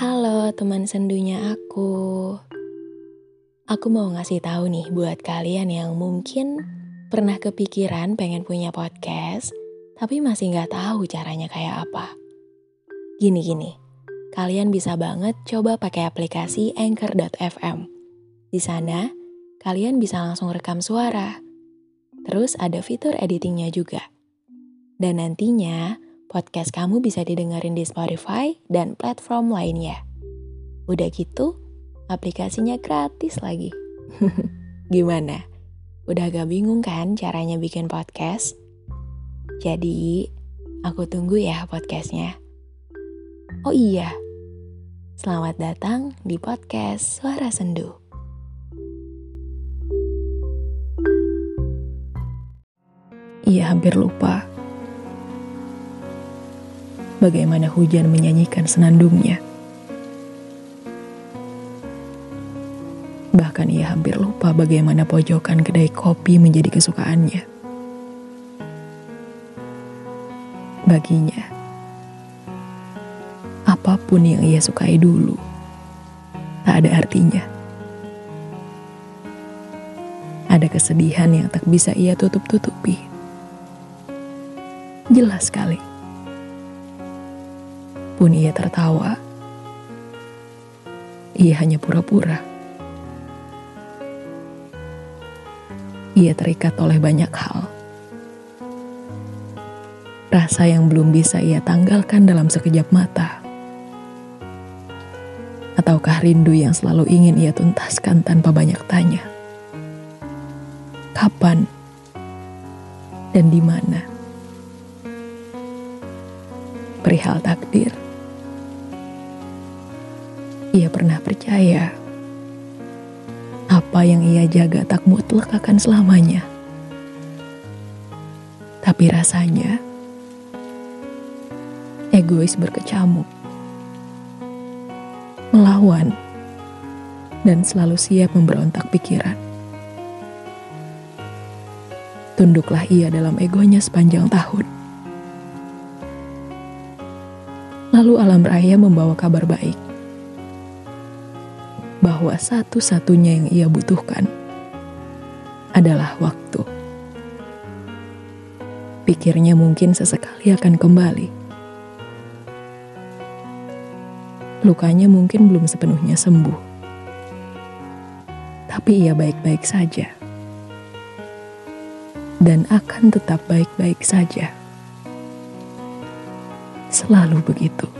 Halo teman sendunya aku. Aku mau ngasih tahu nih buat kalian yang mungkin pernah kepikiran pengen punya podcast, tapi masih nggak tahu caranya kayak apa. Gini-gini, kalian bisa banget coba pakai aplikasi Anchor.fm. Di sana, kalian bisa langsung rekam suara. Terus ada fitur editingnya juga. Dan nantinya, podcast kamu bisa didengarin di Spotify dan platform lainnya. Udah gitu, aplikasinya gratis lagi. Gimana? Udah gak bingung kan caranya bikin podcast? Jadi, aku tunggu ya podcastnya. Oh iya, selamat datang di podcast Suara Sendu. Ia hampir lupa bagaimana hujan menyanyikan senandungnya. Bahkan ia hampir lupa bagaimana pojokan kedai kopi menjadi kesukaannya. Baginya, apa pun yang ia sukai dulu, tak ada artinya. Ada kesedihan yang tak bisa ia tutup-tutupi. Jelas sekali. Pun ia tertawa. Ia hanya pura-pura. ia terikat oleh banyak hal. Rasa yang belum bisa ia tanggalkan dalam sekejap mata. Ataukah rindu yang selalu ingin ia tuntaskan tanpa banyak tanya? Kapan? Dan di mana? Perihal takdir. Ia pernah percaya apa yang ia jaga tak mutlak akan selamanya. Tapi rasanya, egois berkecamuk, melawan, dan selalu siap memberontak pikiran. Tunduklah ia dalam egonya sepanjang tahun. Lalu alam raya membawa kabar baik bahwa satu-satunya yang ia butuhkan adalah waktu. Pikirnya mungkin sesekali akan kembali. Lukanya mungkin belum sepenuhnya sembuh. Tapi ia baik-baik saja. Dan akan tetap baik-baik saja. Selalu begitu.